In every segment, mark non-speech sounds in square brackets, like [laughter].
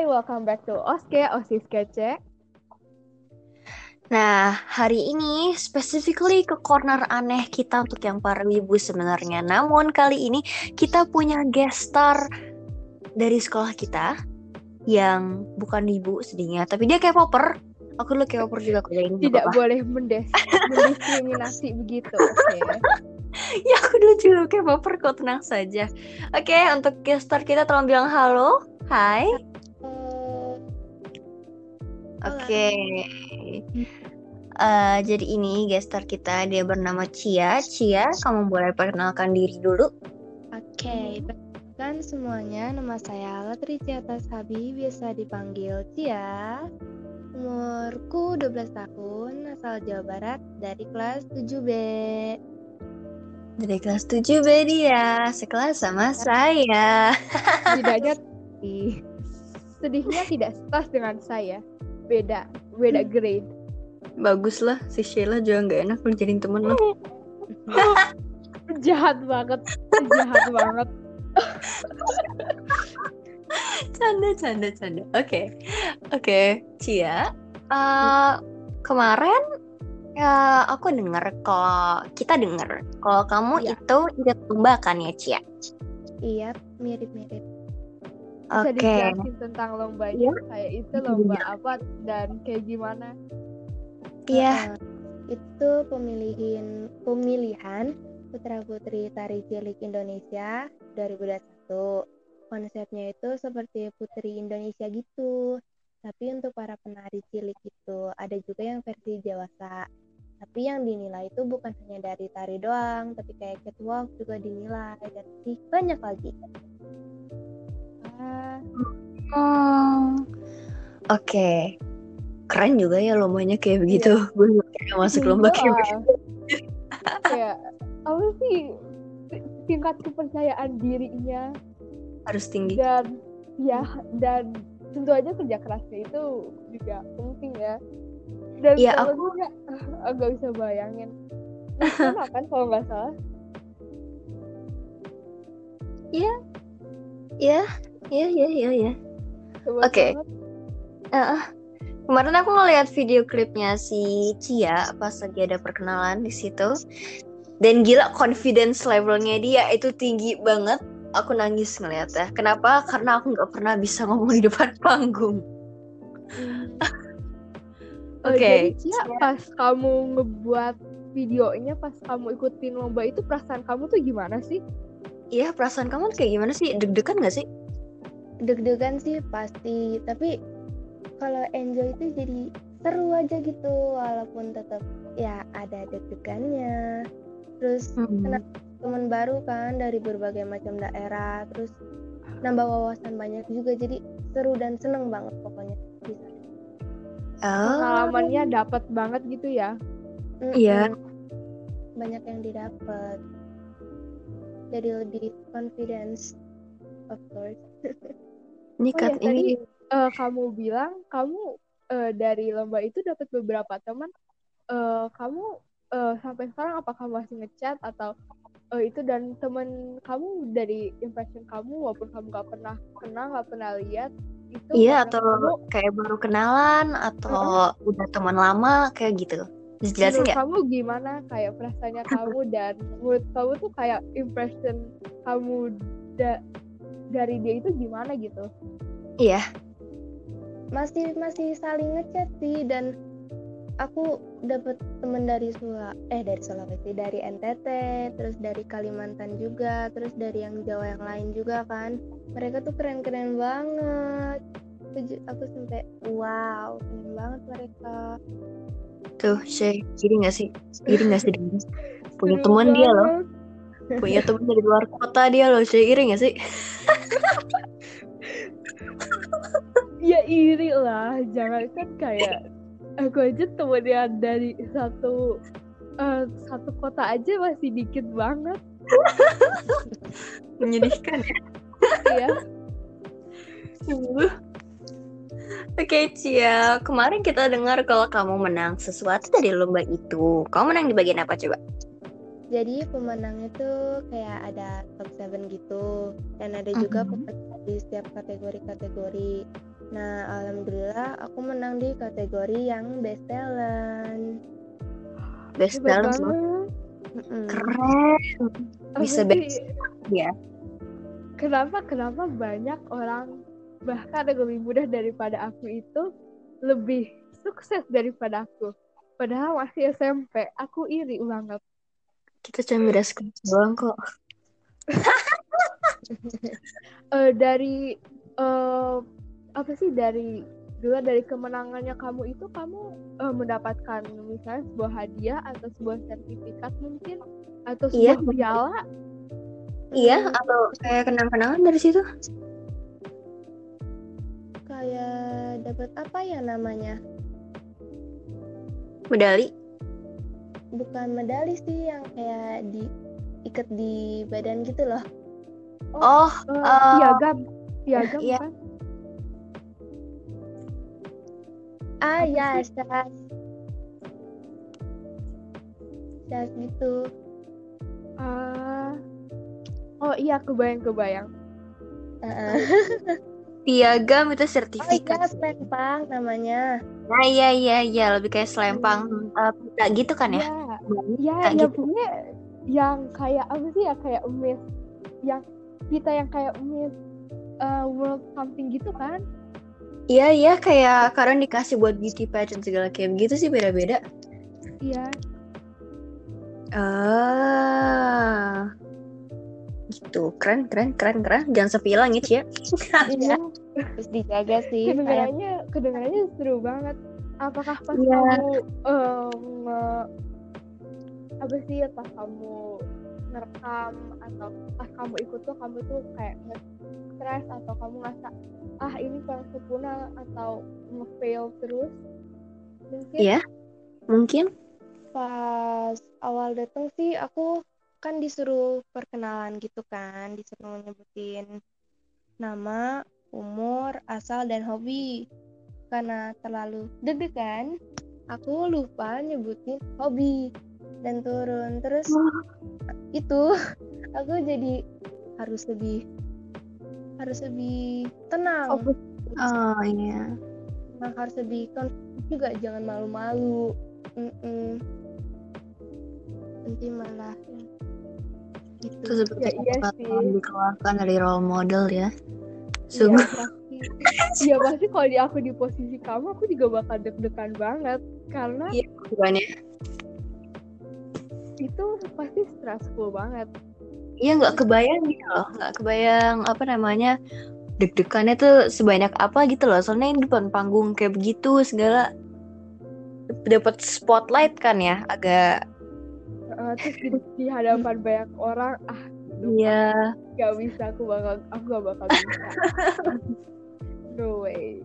Hai, welcome back to Oske, Osis Kece. Nah, hari ini specifically ke corner aneh kita untuk yang para wibu sebenarnya. Namun kali ini kita punya guest star dari sekolah kita yang bukan wibu sedihnya, tapi dia kayak popper. Aku dulu kayak popper juga kok jadi Tidak boleh mendes mendiskriminasi [laughs] begitu, oke. ya aku dulu juga kayak popper kok tenang saja. Oke, untuk guest star kita tolong bilang halo. Hai. Oke. Eh, jadi ini guest star kita dia bernama Cia. Cia, kamu boleh perkenalkan diri dulu. Oke, perkenalkan semuanya. Nama saya Latri Ciatas Habi, biasa dipanggil Cia. Umurku 12 tahun, asal Jawa Barat, dari kelas 7B. Dari kelas 7 B dia, sekelas sama saya. [laughs] Tidaknya sedihnya tidak sekelas dengan saya. Beda, beda grade. Bagus lah, si Sheila juga nggak enak lu jadiin temen lo. [laughs] Jahat banget, jahat banget. canda, canda, canda. Oke, oke, Cia. eh, kemarin ya aku dengar kalau kita dengar kalau kamu Iya. itu ikut lomba kan ya Cia? Iya, mirip-mirip. Bisa Oke. dijelasin tentang lombanya, kayak itu lomba apa dan kayak gimana? Iya. Heeh. itu pemilihan pemilihan putra putri tari cilik Indonesia 2021. Konsepnya itu seperti putri Indonesia gitu. Tapi untuk para penari cilik itu ada juga yang versi dewasa. Tapi yang dinilai itu bukan hanya dari tari doang, tapi kayak catwalk juga dinilai dan masih banyak lagi. Ah, Oh. Oke. Keren juga ya lombanya kayak begitu. [laughs] Gue juga kayak masuk lomba kayak begitu. kayak apa sih tingkat kepercayaan dirinya Harus tinggi. dan ya dan tentu aja kerja kerasnya itu juga penting ya dan Iya, kalau aku- juga ah, agak bisa bayangin Nasional [laughs] kan kalau nggak salah Iya, iya, iya, iya, iya. Hebat Oke. Kemarin aku ngeliat video klipnya si Cia pas lagi ada perkenalan di situ. Dan gila confidence levelnya dia itu tinggi banget. Aku nangis ngeliatnya. Kenapa? Karena aku nggak pernah bisa ngomong di depan [laughs] panggung. Oh, Oke. jadi Cia, pas kamu ngebuat videonya pas kamu ikutin lomba itu perasaan kamu tuh gimana sih Iya, perasaan kamu kayak gimana sih? Deg-degan gak sih? Deg-degan sih pasti. Tapi kalau enjoy itu jadi seru aja gitu walaupun tetap ya ada deg-degannya. Terus Kenapa? teman baru kan dari berbagai macam daerah terus nambah wawasan banyak juga jadi seru dan seneng banget pokoknya bisa. Oh, pengalamannya dapat banget gitu ya. Iya. banyak yang didapat jadi lebih confidence of course [laughs] ini Oh iya, ini Eh, kamu bilang kamu eh, dari lomba itu dapat beberapa teman. Eh, kamu eh, sampai sekarang apakah masih ngechat atau eh, itu dan teman kamu dari impression kamu walaupun kamu nggak pernah kenal nggak pernah lihat itu iya atau kamu, kayak baru kenalan atau udah teman lama kayak gitu. Bisa jelasin nggak? kamu gimana kayak perasaannya kamu dan menurut kamu tuh kayak impression kamu da- dari dia itu gimana gitu? Iya. masih masih saling ngechat sih dan aku dapat temen dari Sula eh dari Sulawesi dari NTT terus dari Kalimantan juga terus dari yang Jawa yang lain juga kan mereka tuh keren-keren banget aku, aku sampai wow keren banget mereka Tuh, Shay, iri gak sih? Iri gak sih? [laughs] Punya teman dia loh. Punya teman dari luar kota dia loh, Shay. Iri gak sih? Ya iri lah, jangan kan kayak aku aja temennya dari satu eh, satu kota aja masih dikit banget Menyedihkan ya. ya. Sungguh. Oke, Cia. Kemarin kita dengar kalau kamu menang sesuatu dari lomba itu. Kamu menang di bagian apa coba? Jadi pemenangnya tuh kayak ada top 7 gitu dan ada juga pemenang di setiap kategori-kategori Nah, alhamdulillah aku menang di kategori yang best talent. Best Hebat talent loh. Keren. Apa Bisa best ya. Kenapa kenapa banyak orang bahkan yang lebih mudah daripada aku itu lebih sukses daripada aku. Padahal masih SMP, aku iri banget. Kita cuma beda sekolah doang kok. [laughs] Eh, dari eh, apa sih dari dulu dari kemenangannya kamu itu kamu eh, mendapatkan misalnya sebuah hadiah atau sebuah sertifikat mungkin atau Iya, sebuah piala Iya, atau kayak kenang-kenangan dari situ? Kayak dapat apa ya namanya? Medali? Bukan medali sih yang kayak di ikat di badan gitu loh. Oh, Eh, eh, piagam piagam iya. kan Ah Apa ya, sih? syas. Syas gitu. Ah. oh iya kebayang kebayang Heeh. [laughs] piagam itu Oh iya, sertifikat. selempang namanya. Nah, iya iya iya, lebih kayak selempang pita gitu kan ya? ya ya ya gitu. punya yang kayak apa sih ya kayak emis yang kita yang kayak emis eh, world something gitu kan Iya iya, kayak kadang dikasih buat beauty pageant segala kayak begitu sih beda-beda. iya Ah, gitu. Keren keren keren keren. Jangan sepi langit ya. Iya. [laughs] Terus dijaga sih. Kayak kedengarannya kedengarannya seru banget apakah pas Iya. kamu nge- apa sih pas kamu ngerekam atau pas kamu ikut tuh kamu tuh kayak stres atau kamu ngerasa ah ini kurang sempurna atau nge-fail terus mungkin Iya. Mungkin. pas awal datang sih aku kan disuruh perkenalan gitu kan, disuruh nyebutin nama, umur, asal dan hobi. Karena terlalu deg-degan, aku lupa nyebutin hobi dan turun. Terus [laughs] itu aku jadi harus lebih harus lebih tenang. Fokus. Oh iya. Nah, harus lebih juga jangan malu-malu. Nanti malah gitu. Itu seperti Ya, iya dikeluarkan dari role model ya. Sungguh. pasti Iya pasti kalau di aku di posisi kamu aku juga bakal deg-degan banget karena Iya, bukannya. itu pasti stressful banget Iya nggak kebayang gitu loh, nggak kebayang apa namanya deg-degannya tuh sebanyak apa gitu loh. Soalnya di depan panggung kayak begitu segala dapat spotlight kan ya, agak Eh, terus di, di hadapan banyak orang ah iya gak bisa aku bakal aku gak bakal bisa [laughs] no way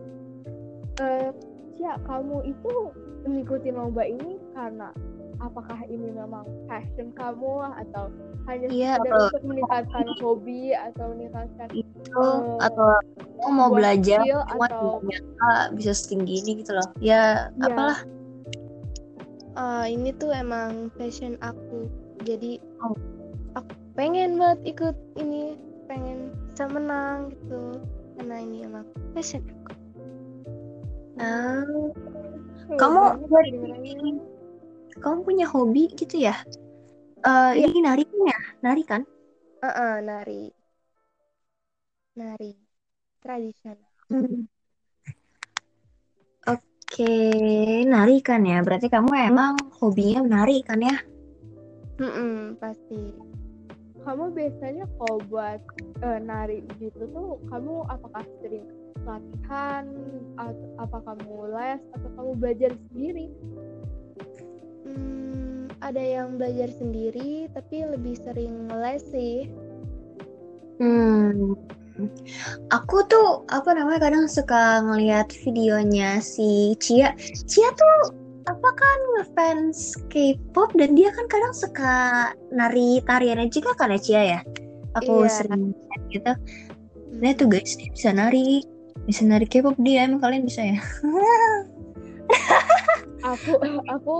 eh Cia, kamu itu mengikuti lomba ini karena apakah ini memang passion kamu atau hanya Iya, sekedar atau- untuk meningkatkan hobi atau meningkatkan itu Eh, atau kamu mau belajar skill cuma atau- ternyata bisa setinggi ini gitu loh. Ya Iya. apalah. Ah, ini tuh emang passion aku. Jadi Oh. Pengen banget ikut ini, pengen bisa menang gitu. Karena ini emang passion aku. Ah, seru kamu kamu punya hobi gitu ya? Eh Iya. ini nari kan ya? Nari kan? Ah, ah, nari. Nari tradisional. [laughs] Oke, nari kan ya. Berarti kamu emang hobinya menari kan ya? Mm-mm, pasti. Kamu biasanya kalau buat eh, nari gitu tuh kamu apakah sering latihan atau apa kamu les atau kamu belajar sendiri Hmm, ada yang belajar sendiri, tapi lebih sering les sih. Hmm. Aku tuh apa namanya kadang suka ngeliat videonya si Cia. Cia tuh apa kan ngefans K-pop dan dia kan kadang suka nari tariannya juga kan ya Cia ya. Aku Iya. sering gitu. Nah tuh guys dia bisa nari, bisa nari K-pop dia emang kalian bisa ya? [laughs] aku aku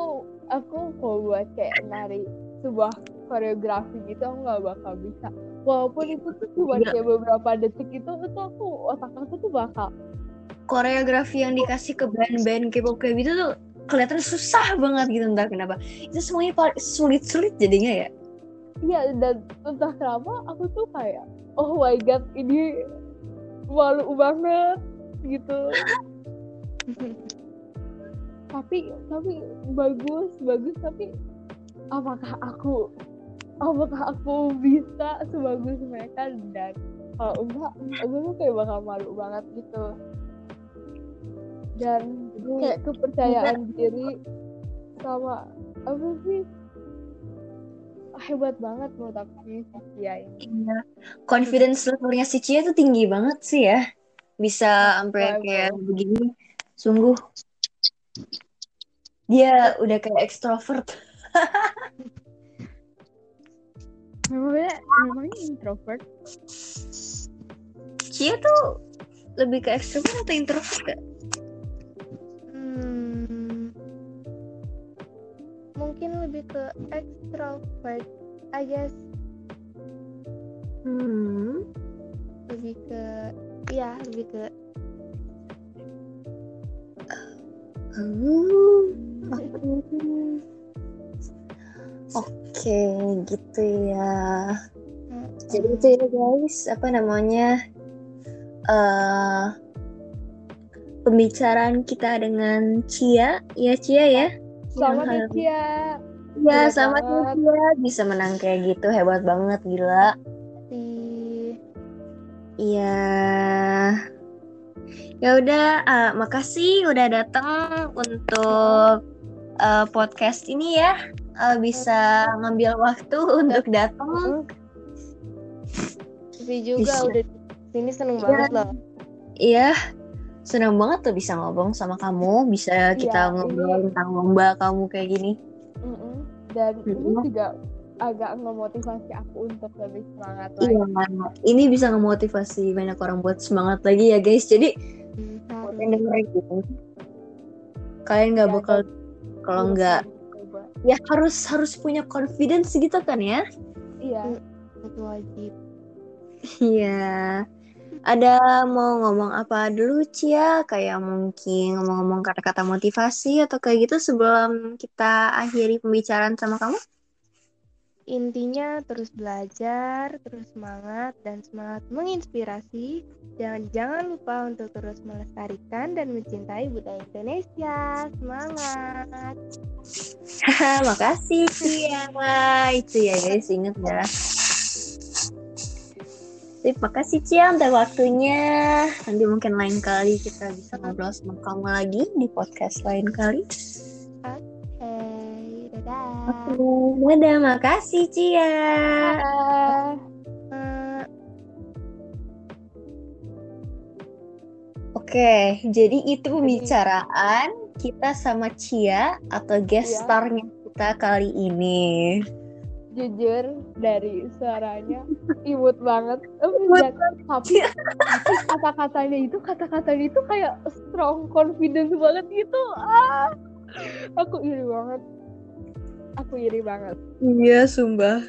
aku kalau buat kayak nari sebuah koreografi gitu aku nggak bakal bisa walaupun itu tuh cuma Iya. kayak beberapa detik itu itu aku otak aku tuh bakal koreografi yang dikasih ke band-band K-pop kayak gitu tuh kelihatan susah banget gitu entah kenapa. Itu semuanya paling sulit-sulit jadinya ya? Iya dan entah kenapa aku tuh kayak oh my god ini malu banget gitu. [laughs] Tapi tapi bagus bagus tapi apakah aku apakah aku bisa sebagus mereka? Dan kalau enggak aku tuh kayak bakal malu banget gitu dan kayak kepercayaan diri sama apa sih hebat banget menurut aku si Cia ini. Iya. Confidence levelnya si Cia tuh tinggi banget sih ya. Bisa sampai Betul. kayak begini. Sungguh. Dia udah kayak extrovert. [laughs] Memangnya memangnya introvert? Cia tuh lebih ke extrovert atau introvert gak? Mungkin lebih ke extrovert, I guess. Hmm. Lebih ke, ya lebih ke. Hmm. Oke, gitu ya. hmm, Jadi itu ya guys, apa namanya? eh pembicaraan kita dengan Cia, ya Cia ya? Sama nih. Ya, Hebat sama banget. Cia bisa menang kayak gitu, hebat banget gila. si Iya. Ya udah, eh, makasih udah datang untuk eh, podcast ini ya. Eh, bisa ngambil waktu [laughs] untuk datang. si juga Bisa. udah sini seneng Iya. banget loh. Iya, senang banget tuh bisa ngobrol sama kamu, bisa kita Iya, ngobrol ini- tentang lomba kamu kayak gini. Mm-mm. Dan ini juga agak memotivasi aku untuk lebih semangat lagi. Iya, ini bisa ngemotivasi banyak orang buat semangat lagi ya guys. Jadi Hmm, harus. yang dengerin gitu, kalian nggak Iya, bakal kalau nggak ya harus harus punya confidence gitu kan ya? Iya. itu wajib. Iya. Ada mau ngomong apa dulu Cia? Kayak mungkin ngomong-ngomong kata-kata motivasi atau kayak gitu sebelum kita akhiri pembicaraan sama kamu? Intinya terus belajar, terus semangat dan semangat menginspirasi. Jangan jangan lupa untuk terus melestarikan dan mencintai budaya Indonesia. Semangat. [laughs] Makasih Cia. Itu ya guys, inget ya. Terima kasih Cia untuk waktunya. Nanti mungkin lain kali kita bisa ngobrol sama kamu lagi di podcast lain kali. Hey, dadah. Oke, dadah. Makasih Cia. Oke, jadi itu pembicaraan kita sama Cia atau guest Iya. starnya kita kali ini. Jujur dari suaranya imut banget. Dan- tapi tapi kata-katanya itu kata-katanya itu kayak strong confidence banget gitu. Ah. Aku iri banget. Aku iri banget. Iya, sumpah.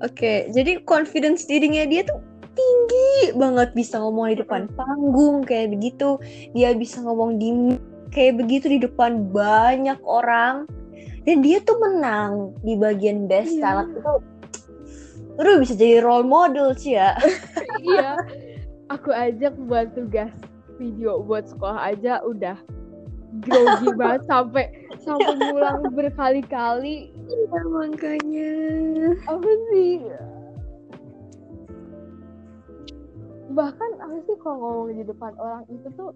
Oke, jadi confidence dirinya dia tuh tinggi banget. Bisa ngomong di depan panggung kayak begitu. Dia bisa ngomong di kayak begitu di depan banyak orang. Dan dia tuh menang di bagian best Iya. talent itu. Aduh, bisa jadi role model sih ya. [laughs] iya aku ajak buat tugas video buat sekolah aja udah grogi [laughs] banget sampai sampai ngulang berkali-kali Ya, makanya. apa sih bahkan apa sih kalau ngomong di depan orang itu tuh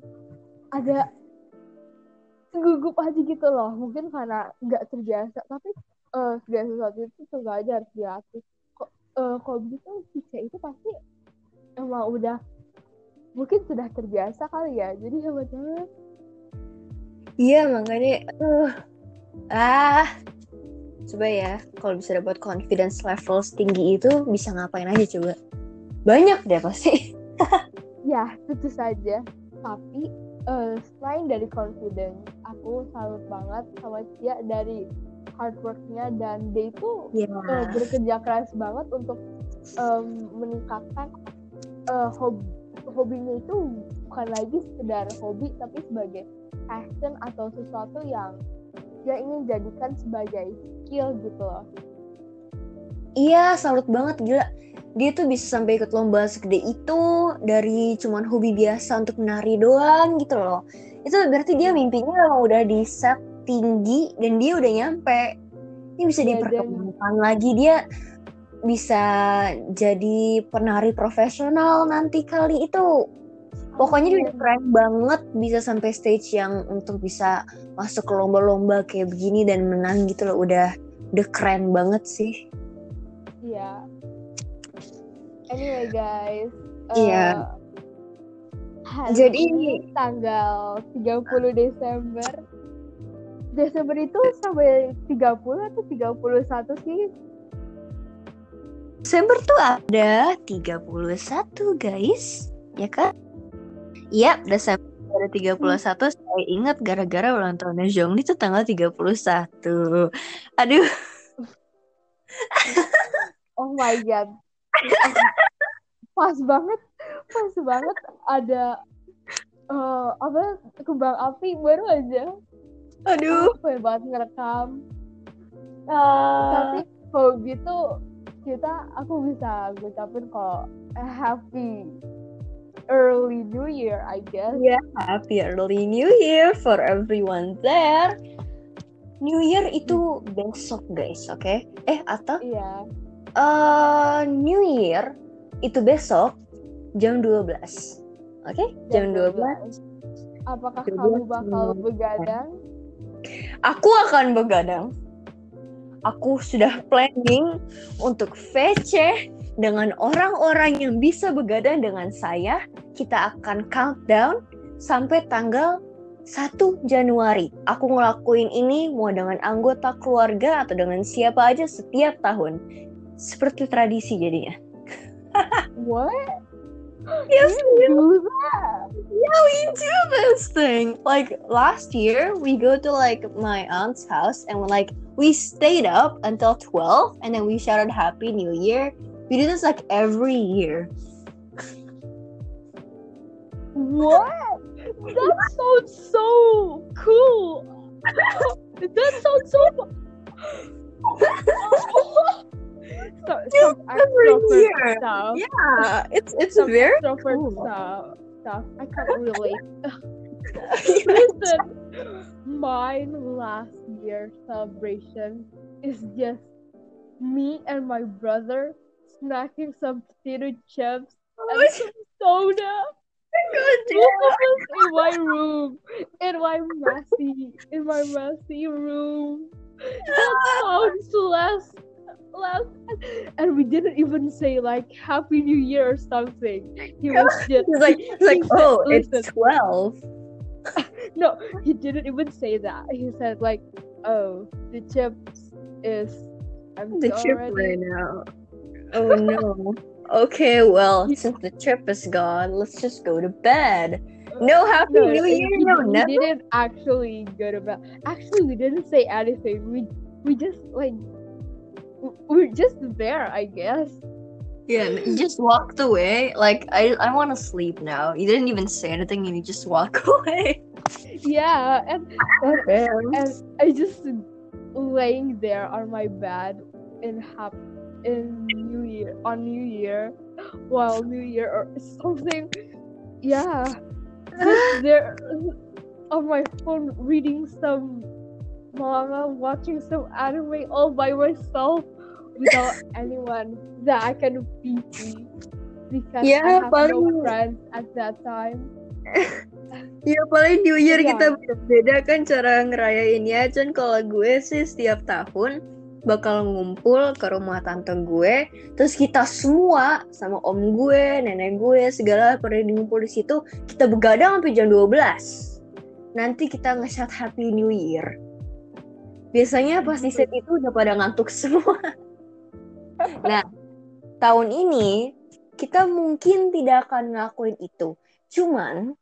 ada gugup aja gitu loh. Mungkin karena nggak terbiasa tapi eh segala sesuatu itu sengaja harus dilatih kok eh kalau begitu si C itu pasti emang udah mungkin sudah terbiasa kali ya. Jadi banget. Iya, makanya uh, ah. Coba ya kalau bisa dapat confidence level setinggi itu bisa ngapain aja coba. Banyak deh pasti. [laughs] ya tentu saja. Tapi eh, selain dari confidence aku salut banget sama Cia dari hard worknya dan dia itu Iya. eh, bekerja keras banget untuk em, meningkatkan eh, hobi hobinya itu bukan lagi sekedar hobi tapi sebagai passion atau sesuatu yang dia ingin jadikan sebagai skill gitu loh Iya, salut banget gila. Dia tuh bisa sampai ikut lomba segede itu dari cuman hobi biasa untuk menari doang gitu loh. Itu berarti dia mimpinya emang udah di set tinggi dan dia udah nyampe. Ini bisa dan- diperkembangkan lagi dia bisa jadi penari profesional nanti kali itu. Pokoknya dia udah keren banget bisa sampai stage yang untuk bisa masuk ke lomba-lomba kayak begini dan menang gitu loh. Udah udah keren banget sih. Iya. Anyway guys. Iya. eh, hari Jadi- ini tanggal 30 Desember. Desember itu sampai 30 atau 31 sih? Desember tuh ada 31 guys, ya kan? Iya, Desember ada 31. Saya ingat gara-gara ulang tahunnya Zhongli itu tanggal 31. Aduh, Oh my god. pas banget, pas banget ada eh, apa kembang api baru aja. aduh. Pengen banget ngerekam. Ah. Tapi kalau gitu kita aku bisa ngucapin kok eh, happy early new year I guess. Ya, happy early New Year for everyone there. New Year itu besok guys, oke? Eh, atau Iya. eh New Year itu besok jam 12. Oke? Jam 12 Apakah Jam kamu 12 bakal begadang? Aku akan begadang. Aku sudah planning untuk VC dengan orang-orang yang bisa begadang dengan saya. Kita akan countdown sampai tanggal 1 Januari. Aku ngelakuin ini mau dengan anggota keluarga atau dengan siapa aja setiap tahun. Seperti tradisi jadinya. [laughs] What? Yes, we Do that? Yeah, we do this thing. Like last year, we go to like my aunt's house and we like we stayed up until twelve, and then we shouted Happy New Year. We do this like every year. What? That sounds so cool. [laughs] that sounds so. [laughs] so, some extrovert year. stuff. Yeah, it's it's Some very cool. stuff. Stuff. I can't [laughs] relate. [laughs] Listen, mine last year celebration is just me and my brother snacking some potato chips and some soda. Oh Both of us in my room, in my messy, in my messy room. That sounds less, and we didn't even say like Happy New Year or something. He was [laughs] just He's like, like, he said, oh, it's "Listen." twelve. [laughs] no, he didn't even say that. He said like, "Oh, the chips is I'm The chip already." right now. Oh no. [laughs] Okay, well, since the trip is gone, let's just go to bed. Uh, no Happy No, New Year, no he nothing. didn't actually go to bed. Actually, we didn't say anything. We we just like we're just there, I guess. Yeah, you just walked away. Like I, I want to sleep now. You didn't even say anything, and you just walk [laughs] away. Yeah, and Okay. [laughs] and I just laying there on my bed in hap in New Year on New Year while New Year or something. Yeah, just [laughs] there on my phone reading some manga, watching some anime all by myself without anyone that I can PC because Yeah, I have no paling- friends at that time. [laughs] Ya paling New Year Iya. kita beda kan cara ngerayainnya. Cuman kalau gue sih setiap tahun bakal ngumpul ke rumah tante gue, terus kita semua sama om gue, nenek gue, segala pada ngumpul di situ, kita begadang sampai jam 12. Nanti kita nge-shout Happy New Year. Biasanya pas di set itu udah pada ngantuk [laughs] semua. Nah, tahun ini kita mungkin tidak akan ngelakuin itu. Cuman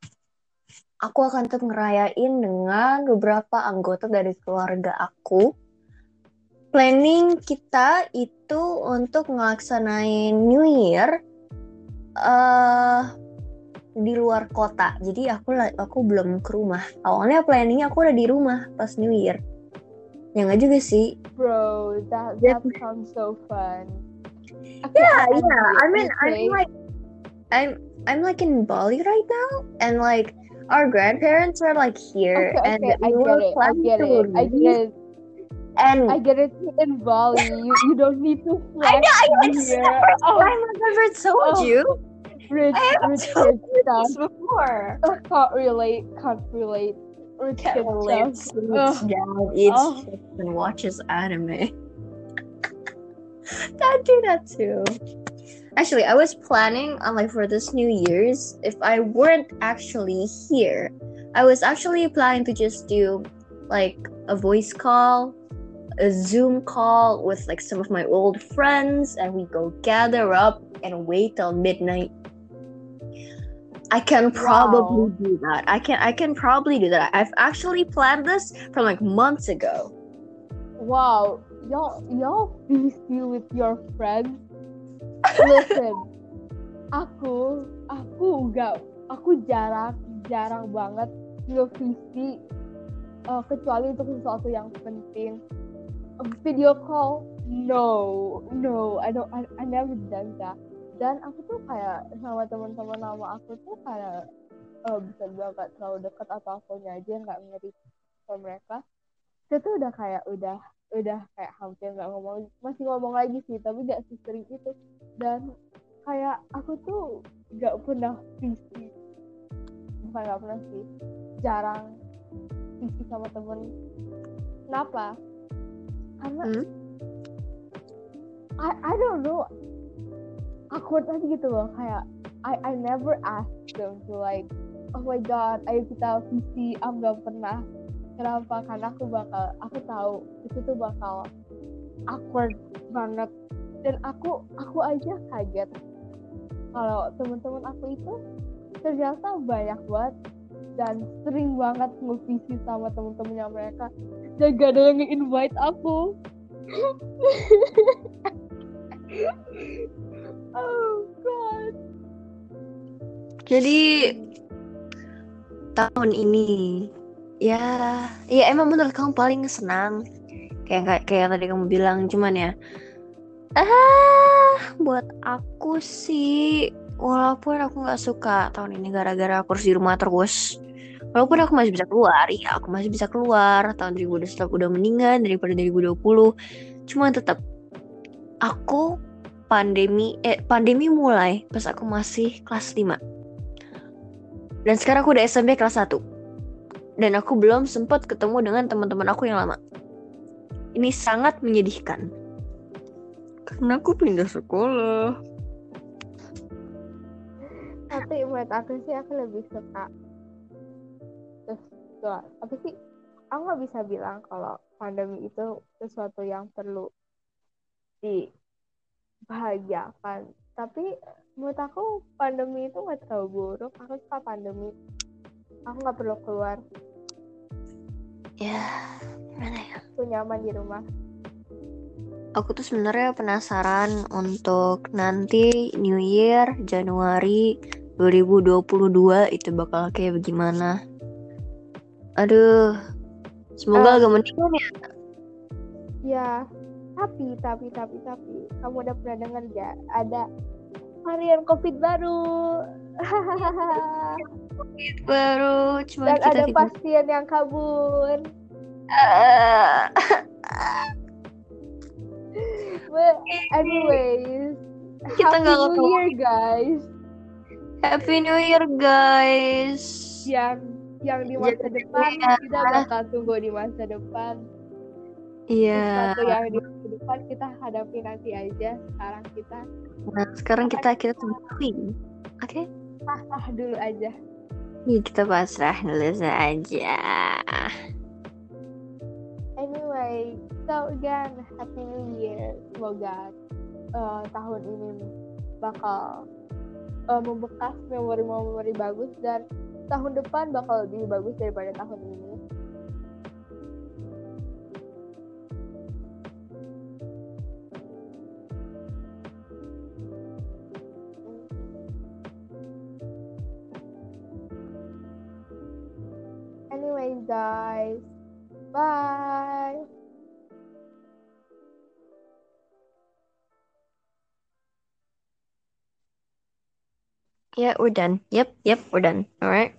aku akan tetap ngerayain dengan beberapa anggota dari keluarga aku. Planning kita itu untuk ngelaksanain New Year eh di luar kota. Jadi aku aku belum ke rumah. Awalnya planningnya aku udah di rumah pas New Year. Ya nggak juga sih. Bro, that That- sounds so fun. Okay, Yeah, I- I yeah. I mean, I'm like, I'm I'm like in Bali right now, and like our grandparents are like here, Okay, and okay, I we get were it. I get it. I get it. and I get it in Bali. [laughs] You, you don't need to I flex know, I know, it's here. the first Oh, time I've ever told Oh. you. rich, I haven't rich told kid you this before. [laughs] Can't relate. Can't relate. Rich Can't kid relate. stuff. Sleeps Ugh. down, eats Oh. chips, and watches anime. [laughs] Don't do that too. Actually, I was planning on like for this New Year's, if I weren't actually here, I was actually planning to just do like a voice call, a Zoom call with like some of my old friends, and we go gather up and wait till midnight. I can probably Wow. do that. I can I can probably do that. I've actually planned this from like months ago. Wow, y'all, y'all feisty with your friends. Listen, [laughs] aku, aku enggak, aku jarang, jarang banget nge-feisty uh, kecuali untuk sesuatu yang penting. A video call, no, no, I don't, I, I never done that. Dan aku tuh kayak sama teman-teman nama aku tuh kayak uh, bisa bilang gak terlalu dekat atau akunya aja nggak ngeri ke mereka. Kita tuh udah kayak udah udah kayak hampir nggak ngomong masih ngomong lagi sih tapi nggak sesering itu. Dan kayak aku tuh nggak pernah visi bukan nggak pernah sih jarang visi sama temen. Kenapa? Karena Hmm? I I don't know awkward aja gitu loh. Kayak I I never ask them to like oh my god ayo kita visi aku nggak pernah. Kenapa? Karena aku bakal aku tahu itu tuh bakal awkward banget. Dan aku aku aja kaget. Kalau teman-teman aku itu ternyata banyak banget dan sering banget nge-visi sama temen-temennya mereka. Dan gak ada yang nge-invite aku [laughs] oh god. Jadi tahun ini ya ya emang bener kamu paling senang. Kayak kayak kayak tadi kamu bilang cuman ya ah buat aku sih walaupun aku nggak suka tahun ini gara-gara aku harus di rumah terus walaupun aku masih bisa keluar ya aku masih bisa keluar tahun 2020 udah mendingan daripada 2020 cuman tetap aku pandemi eh pandemi mulai pas aku masih kelas 5 dan sekarang aku udah SMP kelas 1 dan aku belum sempat ketemu dengan teman-teman aku yang lama. Ini sangat menyedihkan. Karena aku pindah sekolah. Tapi menurut aku sih aku lebih suka terus tuh, apa sih? Aku nggak bisa bilang kalau pandemi itu sesuatu yang perlu dibahagiakan tapi menurut aku pandemi itu nggak terlalu buruk. Aku suka pandemi. Aku nggak perlu keluar. Ya gimana ya? Aku nyaman di rumah. Aku tuh sebenarnya penasaran untuk nanti New Year Januari 2022 itu bakal kayak bagaimana? Aduh semoga Eh. agak mendingan ya. Ya tapi tapi tapi tapi kamu udah pernah dengar gak ada varian covid baru baru cuma dan kita ada tidak pasien yang kabur [laughs] Ah. But anyways, Kita Happy New. Year guys. Happy New Year guys Yang yang di masa Jadi, depan ya. kita bakal tunggu di masa depan. Iya Sesuatu yang di depan kita hadapi nanti aja. Sekarang kita Nah, sekarang kita kita tungguin. Oke? ah dulu aja. Nih kita pasrah dulu saja. Anyway, so again, Happy New Year. Semoga uh, tahun ini bakal uh, membekas memori-memori bagus dan tahun depan bakal lebih bagus daripada tahun ini. Day, guys. Bye. Ya, we're done. Yep, yep, we're done. Alright.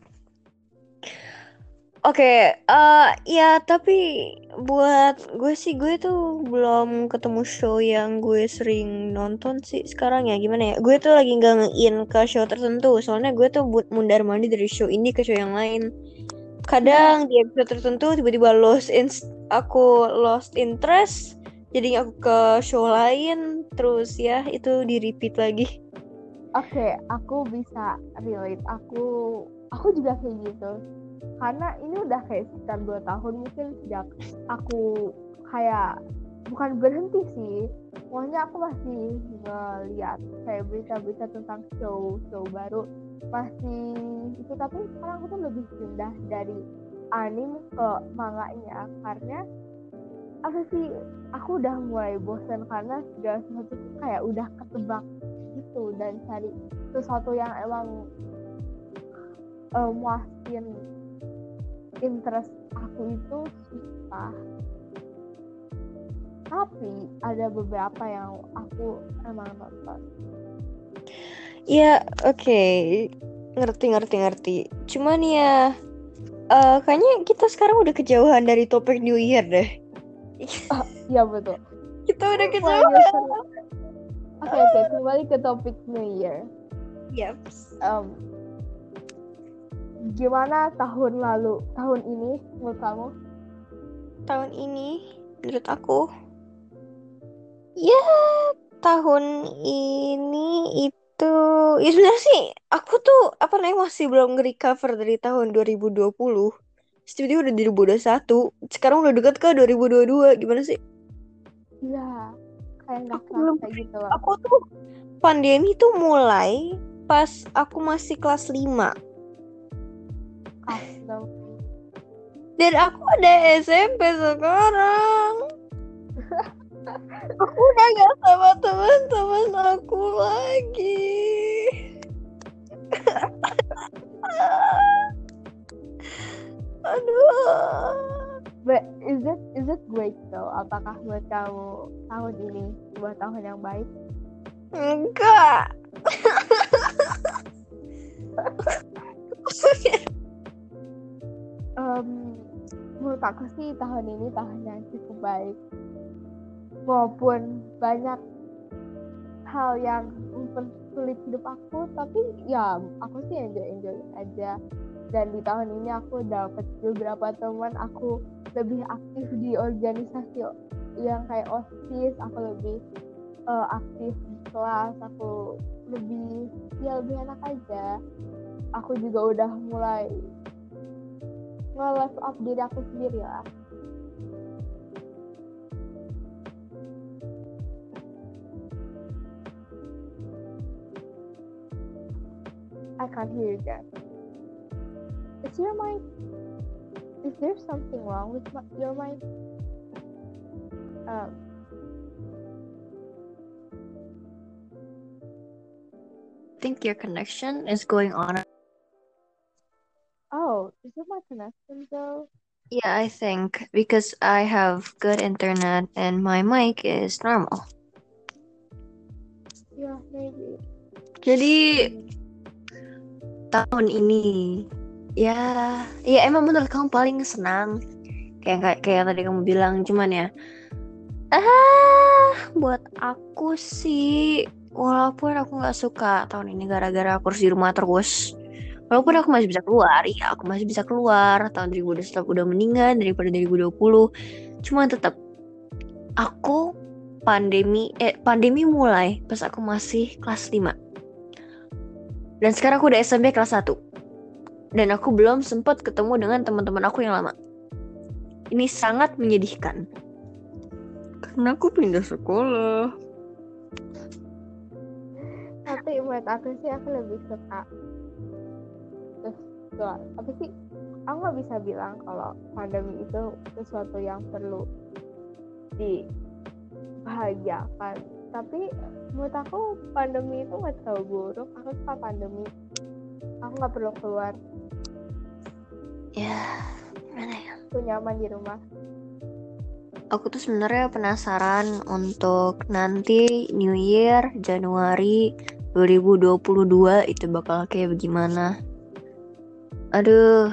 Oke, eh ya tapi buat gue sih gue tuh belum ketemu show yang gue sering nonton sih sekarang ya gimana ya? Gue tuh lagi nggak nge-in ke show tertentu, soalnya gue tuh buat mundar mandi dari show ini ke show yang lain. Kadang di episode tertentu tiba-tiba lost in aku lost interest, jadi aku ke show lain, terus ya itu di repeat lagi. Oke, aku bisa relate. Aku aku juga kayak gitu. Karena ini udah kayak sekitar dua tahun mungkin sejak aku kayak bukan berhenti sih. Pokoknya aku masih ngeliat kayak berita-berita tentang show show baru masih itu tapi sekarang aku tuh lebih pindah dari anime ke manganya. Karena apa sih? Aku udah mulai bosan karena segala sesuatu kayak udah ketebak gitu. Dan cari sesuatu yang emang uh, muasin interest aku itu susah tapi ada beberapa yang aku emang nonton Ya, oke. Ngerti, ngerti, ngerti. Cuman ya, eh kayaknya kita sekarang udah kejauhan dari topik New Year deh. Iya betul [laughs] Kita udah kejauhan. nyesel. oke oke kembali ke topik New Year Yep. Em, gimana tahun lalu tahun ini menurut kamu Tahun ini, menurut aku, ya tahun ini itu, ya sebenarnya sih, aku tuh apa namanya masih belum nge-recover dari tahun 2020. Terus tiba-tiba udah 2021. Sekarang udah deket ke 2022. Gimana sih? Iya kayak nggak Aku belum kerasa gitu loh aku tuh pandemi tuh mulai pas aku masih kelas 5 Custom. dan aku ada SMP sekarang aku udah gak sama teman-teman aku lagi aduh But is it is it great though? Apakah buat kamu tahun ini sebuah tahun yang baik? enggak Em, menurut aku sih tahun ini tahun yang cukup baik. Walaupun banyak hal yang mempersulit hidup aku, tapi ya aku sih enjoy enjoy aja. Dan di tahun ini aku dapat beberapa teman, aku lebih aktif di organisasi yang kayak osis, aku lebih eh, aktif di kelas, aku lebih ya lebih enak aja. Aku juga udah mulai nge-level up diri aku sendiri lah. Can't hear you guys. Is your mic? Is there something wrong with my, your mic? Um, think your connection is going on oh, is it my connection though? yeah I think because I have good internet and my mic is normal Yeah, maybe. Jadi tahun ini. Ya ya emang menurut kamu paling senang. Kayak kayak kayak tadi kamu bilang cuman ya ah buat aku sih walaupun aku nggak suka tahun ini gara-gara aku harus di rumah terus walaupun aku masih bisa keluar ya aku masih bisa keluar tahun 2020 udah mendingan daripada 2020 cuman tetap aku pandemi eh pandemi mulai pas aku masih kelas 5 dan sekarang aku udah SMP kelas 1 dan aku belum sempat ketemu dengan teman-teman aku yang lama ini sangat menyedihkan karena aku pindah sekolah Tapi menurut aku sih aku lebih suka terus apa sih? Aku nggak bisa bilang kalau pandemi itu sesuatu yang perlu dibahagiakan. Tapi menurut aku pandemi itu nggak terlalu buruk. Aku suka pandemi. Aku nggak perlu keluar. ya Gimana ya? tuh nyaman di rumah Aku tuh sebenarnya penasaran untuk nanti New Year Januari 2022 itu bakal kayak bagaimana. Aduh,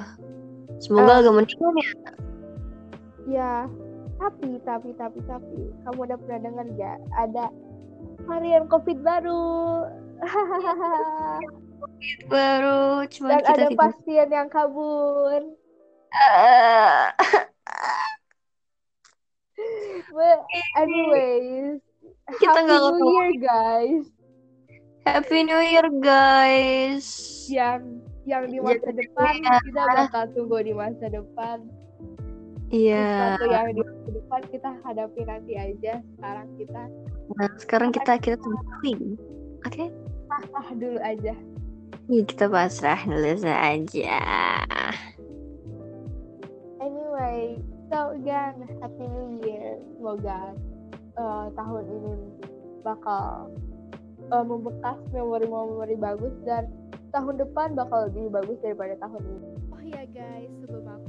semoga Eh. agak mendingan ya. ya tapi tapi tapi tapi kamu udah pernah dengar gak ada varian covid baru Baru cuma dan kita ada tidak. pasien yang kabur [laughs] Ah. But anyways Kita happy nggak new ketemu. year guys Happy New Year guys. yang yang di masa Jadi, depan ya. kita bakal tunggu di masa depan Iya. sesuatu yang di masa depan kita hadapi nanti aja sekarang kita Nah, sekarang kita kita tungguin. Oke? ah dulu aja Iya, kita pasrah dulu saja. Anyway, so again, Happy New Year. Semoga uh, tahun ini bakal uh, membekas memori-memori bagus dan tahun depan bakal lebih bagus daripada tahun ini. Oh iya guys, sebelum aku